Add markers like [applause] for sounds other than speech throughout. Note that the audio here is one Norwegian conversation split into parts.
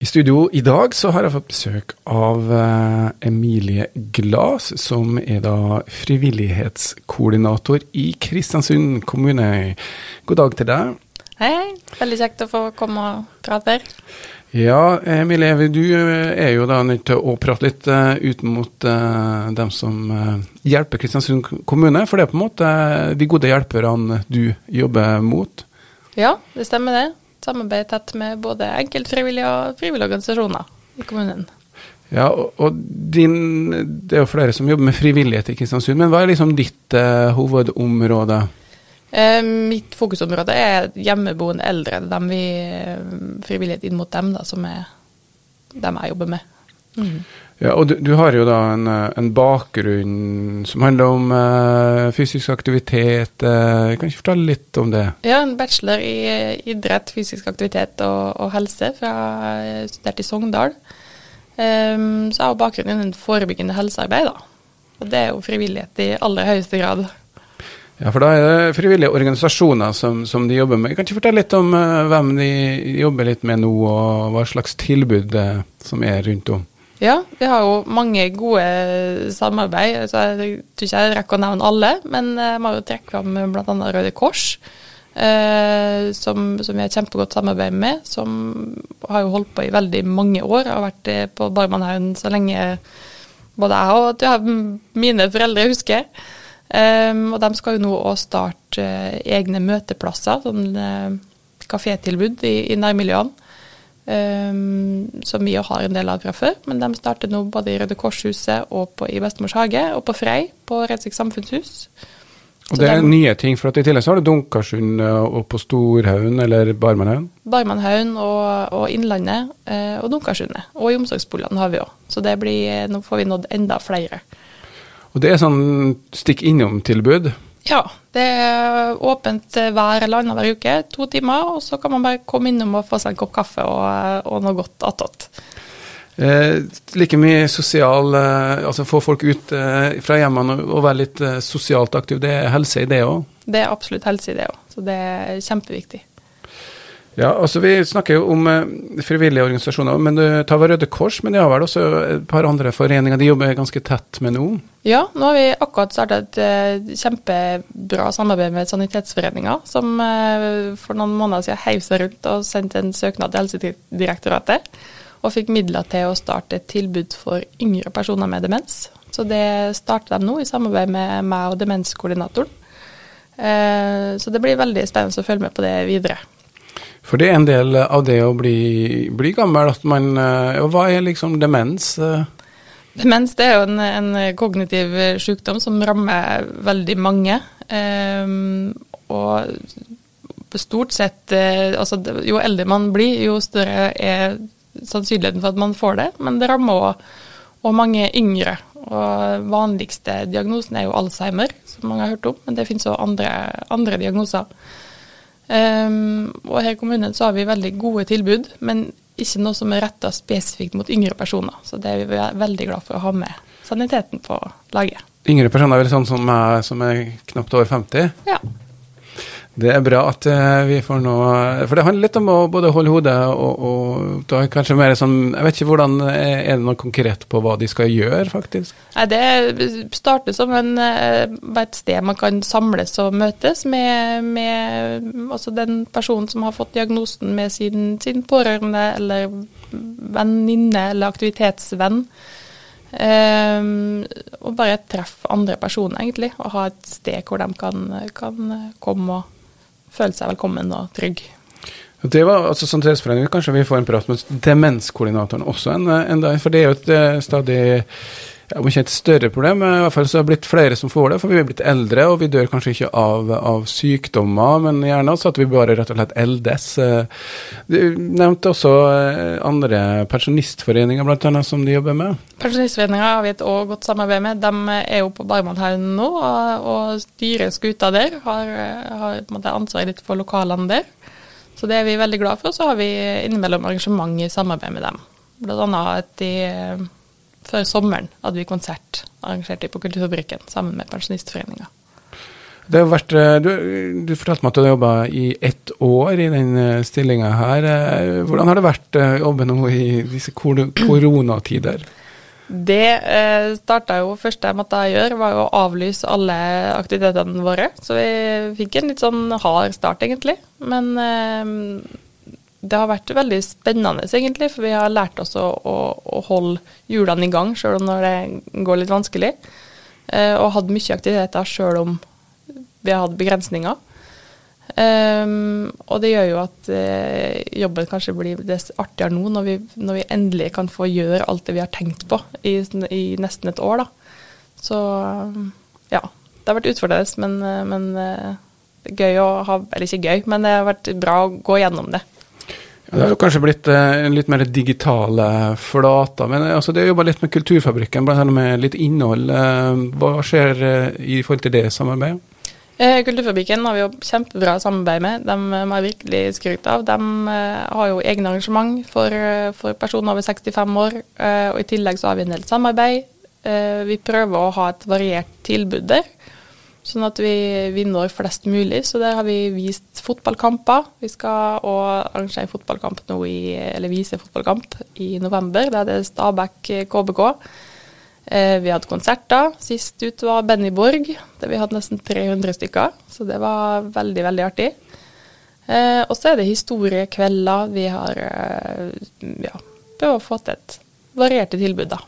I studio i dag så har jeg fått besøk av eh, Emilie Glas, som er da frivillighetskoordinator i Kristiansund kommune. God dag til deg. Hei, hei. Veldig kjekt å få komme og prate her. Ja, Emilie, du eh, er jo da nødt til å prate litt uh, ut mot dem som hjelper Kristiansund kommune, for det er på en måte de gode hjelperne du jobber mot? Ja, det stemmer det samarbeider tett med både enkeltfrivillige og frivillige organisasjoner i kommunen. Ja, og, din, Det er jo flere som jobber med frivillighet i Kristiansund, men hva er liksom ditt eh, hovedområde? Eh, mitt fokusområde er hjemmeboende eldre. Dem vi, eh, frivillighet inn mot dem, da, som er dem jeg jobber med. Mm. Ja, og du, du, har jo da en, en, bakgrunn som handler om uh, fysisk aktivitet. Uh, kan ikke fortelle litt om det? Ja, en bachelor i idrett, fysisk aktivitet og, og helse fra jeg studerte i Sogndal. Um, så jeg har bakgrunn innen forebyggende helsearbeid, da. Og det er jo frivillighet i aller høyeste grad. Ja, for da er det frivillige organisasjoner som, som de jobber med. Kan ikke fortelle litt om uh, hvem de jobber litt med nå, og hva slags tilbud som er rundt om? Ja, vi har jo mange gode samarbeid. så Jeg tror ikke jeg rekker å nevne alle, men jeg må jo trekke fram bl.a. Røde Kors. Eh, som, som, vi har kjempegodt samarbeid med, som har jo holdt på i veldig mange år. Har vært på Barmanhaugen så lenge både jeg og ja, mine foreldre husker. Um, og de skal jo nå òg starte uh, egne møteplasser, sånn eh, kafétilbud i, i nærmiljøene. Um, som vi jo har en del av fra før. Men de starter nå både i Røde Kors-huset og på, i Bestemors hage, og på Frei, på Redsvik samfunnshus. Og det er de, nye ting, for at i tillegg så har du Dunkarsund eh, og på Storhaugen eller Barmanhaugen? Barmanhaugen og, og, Innlandet eh, og Dunkarsundet. Og i omsorgsboligene har vi òg. Så det blir, nå får vi nådd enda flere. Og det er sånn stikk innom-tilbud? Ja, det er åpent hver eller annenhver uke, to timer. Og så kan man bare komme innom og få seg en kopp kaffe og, og noe godt attåt. Eh, like mye sosial eh, Altså få folk ut eh, fra hjemmene og være litt eh, sosialt aktiv. Det er helse i det òg? Det er absolutt helse i det òg. Så det er kjempeviktig. Ja, altså Vi snakker jo om eh, frivillige organisasjoner, men du tar vel Røde Kors, men de har vel også et par andre foreninger de jobber ganske tett med nå? Ja, nå har vi akkurat starta et eh, kjempebra samarbeid med Sanitetsforeninga, som eh, for noen måneder siden heiv seg rundt og sendte en søknad til Helsedirektoratet. Og fikk midler til å starte et tilbud for yngre personer med demens. Så det starter de nå i samarbeid med meg og demenskoordinatoren. Eh, så det blir veldig spennende å følge med på det videre. For det er en del av det å bli, bli gammel at man eh, Og hva er liksom demens? Demens det er jo en, en kognitiv sykdom som rammer veldig mange. Um, og stort sett eh, altså, Jo eldre man blir, jo større er sannsynligheten for at man får det. Men det rammer òg mange yngre. Og vanligste diagnosen er jo Alzheimer, som mange har hørt om. Men det finnes òg andre, andre diagnoser. Um, og her i kommunen så har vi veldig gode tilbud, men ikke noe som er retta spesifikt mot yngre personer. Så det er vi veldig glad for å ha med saniteten på laget. Yngre personer er vel sånn som, er, som er knapt over 50? Ja. Det er bra at uh, vi får noe For det handler litt om å både holde hodet og, og da kanskje mer sånn Jeg vet ikke hvordan Er det noe konkret på hva de skal gjøre, faktisk? Nei, Det starter som en, eh, et sted man kan samles og møtes med, med altså den personen som har fått diagnosen med sin, sin pårørende eller venninne eller aktivitetsvenn. Um, og bare treffe andre personer, egentlig. Og ha et sted hvor de kan, kan komme og føle seg velkommen og trygg. Det var altså Sanitetsforeningen, kanskje vi får en prat med demenskoordinatoren også en, en dag, for det er jo et eh, stadig om ikke et større problem, men i hvert fall så har det blitt flere som får det. For vi er blitt eldre, og vi dør kanskje ikke av, av sykdommer, men gjerne også at vi bare rett og slett eldes. Eh, du nevnte også eh, andre pensjonistforeninger bl.a. som de jobber med? Pensjonistforeninga har vi et også godt samarbeid med. De er jo på Barmannhaugen nå, og styrer skuta der. Har, har ansvaret litt for lokalene der. Så det er vi veldig glad for. Så har vi innimellom arrangement i samarbeid med dem. Blant annet at de før sommeren hadde vi konsert arrangert på Kulturfabrikken sammen med Pensjonistforeninga. Det har vært, eh, du, du fortalte meg at du har jobba i ett år i den stillinga her. Hvordan har det vært å jobbe nå i disse koronatider? Det eh, starta jo første jeg måtte gjøre, var å avlyse alle aktivitetene våre. Så vi fikk en litt sånn hard start, egentlig. Men eh, det har vært veldig spennende, egentlig. For vi har lært oss å, å, å holde hjulene i gang, sjøl om når det går litt vanskelig. Eh, og hatt mye aktiviteter sjøl om vi har hatt begrensninger. Um, og det gjør jo at eh, jobben kanskje blir det artigere nå, når vi, når vi, endelig kan få gjøre alt det vi har tenkt på i, i nesten et år. da. Så ja. Det har vært utfordrende, men, uh, men er gøy å ha Eller ikke gøy, men det har vært bra å gå gjennom det. Det har jo kanskje blitt eh, litt mer digitale flater. Men altså, det er jobba litt med Kulturfabrikken, bl.a. med litt innhold. hva skjer i forhold til det samarbeidet? Eh, Kulturfabrikken har vi jo kjempebra samarbeid med. De må jeg virkelig skryte av. De eh, har jo egne arrangement for, eh, for, personer over 65 år, og i tillegg så har vi en del samarbeid. Vi prøver å ha et variert tilbud der, sånn at vi, vi når flest mulig. Så der har vi vist fotballkamper. Vi skal òg arrangere fotballkamp nå i, eller vise fotballkamp i november. Da er det Stabæk KBK. Eh, vi hadde konserter. Sist ut var Benny Borg, der vi hadde nesten 300 stykker. Så det var veldig, veldig artig. Eh, og så er det historiekvelder. Vi har eh, ja, prøvd å få til et varierte tilbud, da.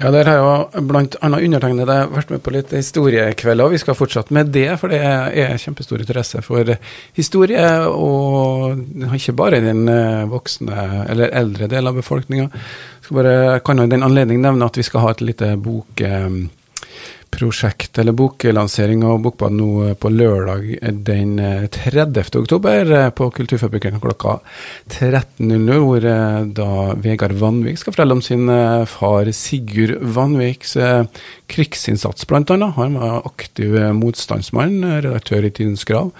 Ja, der har jo annet undertegnede vært med på litt historiekvelder, vi skal fortsette med det, for det er kjempestor interesse for historie, og ikke bare den eh, voksne eller eldre del av befolkninga. Kan i den anledning nevne at vi skal ha et lite bok... Eh, prosjekt eller boklansering av Bokbad nå eh, på lørdag den 30. Eh, oktober eh, på Kulturfabrikken klokka 13.00, hvor da Vegard Vanvik skal fortelle om sin far Sigurd Vanviks krigsinnsats, annet. Han var aktiv motstandsmann, redaktør i Tidens Grav.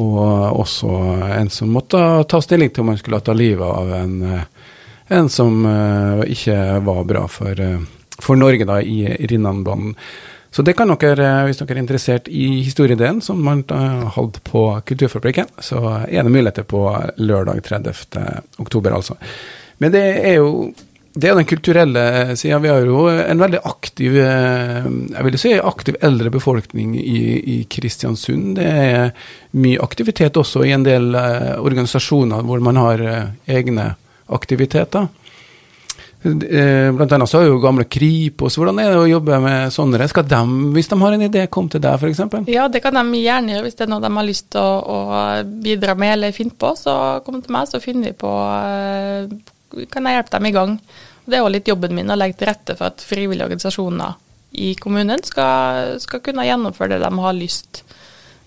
Og også en som måtte ta stilling til om han skulle ta livet av en, en som ikke var bra for, for Norge da, i Rinnanbanen. Så det kan dere, eh, hvis dere er interessert i historiedelen som man uh, hadde på Kulturfabrikken, så er det muligheter på lørdag 30. oktober, altså. Men det er jo det er den kulturelle sida. Vi har jo en veldig aktiv eh, jeg vil si aktiv eldre befolkning i, i Kristiansund. Det er mye aktivitet også i en del organisasjoner hvor man har egne aktiviteter. Eh, blant annet så har jo gamle Kripos. Hvordan er det å jobbe med sånne? Skal de, hvis de har en idé, komme til deg f.eks.? Ja, det kan de gjerne gjøre. Hvis det er noe de har lyst til å, å bidra med eller finne på, så kom til meg, så finner vi på eh, Kan jeg hjelpe dem i gang? Det er jo litt jobben min å legge til rette for at frivillige organisasjoner i kommunen skal, skal kunne gjennomføre det de har lyst.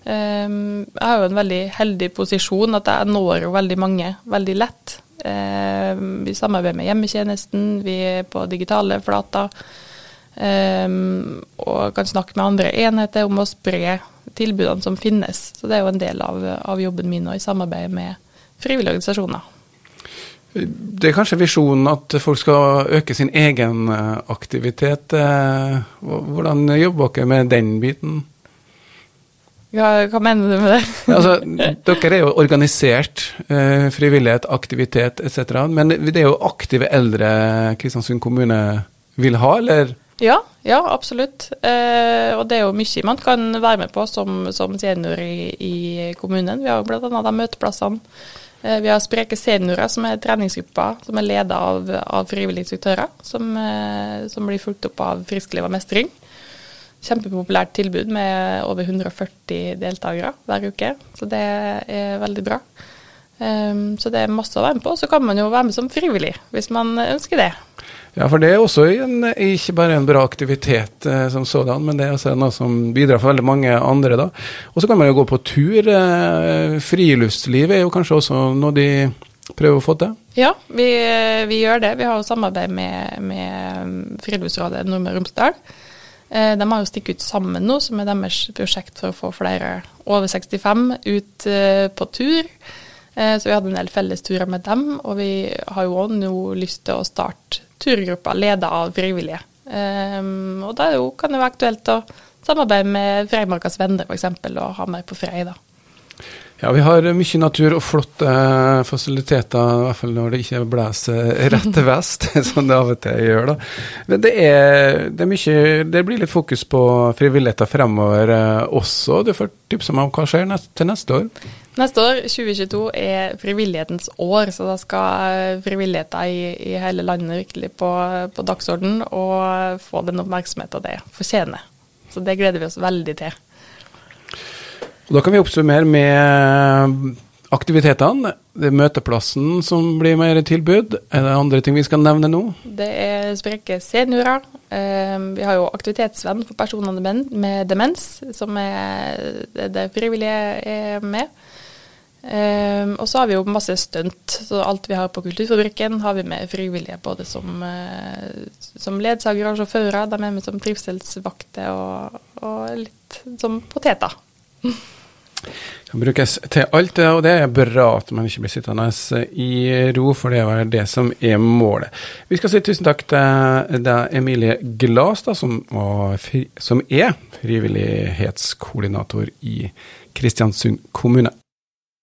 Um, jeg har jo en veldig heldig posisjon, at jeg når jo veldig mange veldig lett. Eh, vi samarbeider med hjemmetjenesten, vi er på digitale flater. Eh, og kan snakke med andre enheter om å spre tilbudene som finnes. Så det er jo en del av, av jobben min og i samarbeid med frivillige organisasjoner. Det er kanskje visjonen at folk skal øke sin egen eh, aktivitet. Hvordan jobber dere med den biten? Hva, hva, mener du med det? [laughs] altså, dere er jo organisert, eh, frivillighet, aktivitet etc. Men det er jo aktive eldre Kristiansund kommune vil ha, eller? Ja, ja absolutt. Eh, og det er jo mye man kan være med på som, som senior i, i, kommunen. Vi har jo bl.a. de møteplassene. Eh, vi har Spreke seniorer, som er treningsgruppa som er ledet av, av frivillige instruktører. Som, eh, som, blir fulgt opp av Friskliv og mestring kjempepopulært tilbud med over 140 deltakere hver uke. Så det er veldig bra. Um, så det er masse å være med på. Så kan man jo være med som frivillig, hvis man ønsker det. Ja, for det er også en, ikke bare en bra aktivitet eh, som sådan, men det er også noe som bidrar for veldig mange andre. da. Og så kan man jo gå på tur. Eh, friluftsliv er jo kanskje også noe de prøver å få til? Ja, vi, vi gjør det. Vi har jo samarbeid med, med Friluftsrådet Nordmøre og Romsdal. Eh, de har jo stikket ut sammen nå, som er deres prosjekt for å få flere over 65 ut eh, på tur. Eh, så vi hadde en del fellesturer med dem, og vi har jo òg nå lyst til å starte turgrupper ledet av frivillige. Og da kan det være aktuelt å samarbeide med Freimarkas venner f.eks. og ha mer på Frei. da. Ja, vi har mye natur og flotte fasiliteter, i hvert fall når det ikke blåser rett til vest, [laughs] som det av og til gjør. da. Men det er, det er mye Det blir litt fokus på frivilligheter fremover eh, også. Du får tipse meg om hva skjer neste, til neste år? Neste år, 2022, er frivillighetens år, så da skal frivilligheter i, i hele landet virkelig på, på dagsorden og få den oppmerksomheten det fortjener. Så det gleder vi oss veldig til. Og Da kan vi oppsummere med aktivitetene. Det er møteplassen som blir mer tilbud. Er det andre ting vi skal nevne nå? Det er spreke seniorer. Eh, vi har jo aktivitetsvenn for personer med demens, som er det frivillige er med. Eh, og så har vi jo masse stunt. Alt vi har på Kulturfabrikken har vi med frivillige, både som, eh, som ledsagere og sjåfører. De er med som trivselsvakter og, og litt som poteter. [laughs] kan brukes til alt, og det er bra at man ikke blir sittende i ro, for det er det som er målet. Vi skal si tusen takk til deg, Emilie Glas, da, som, som er frivillighetskoordinator i Kristiansund kommune.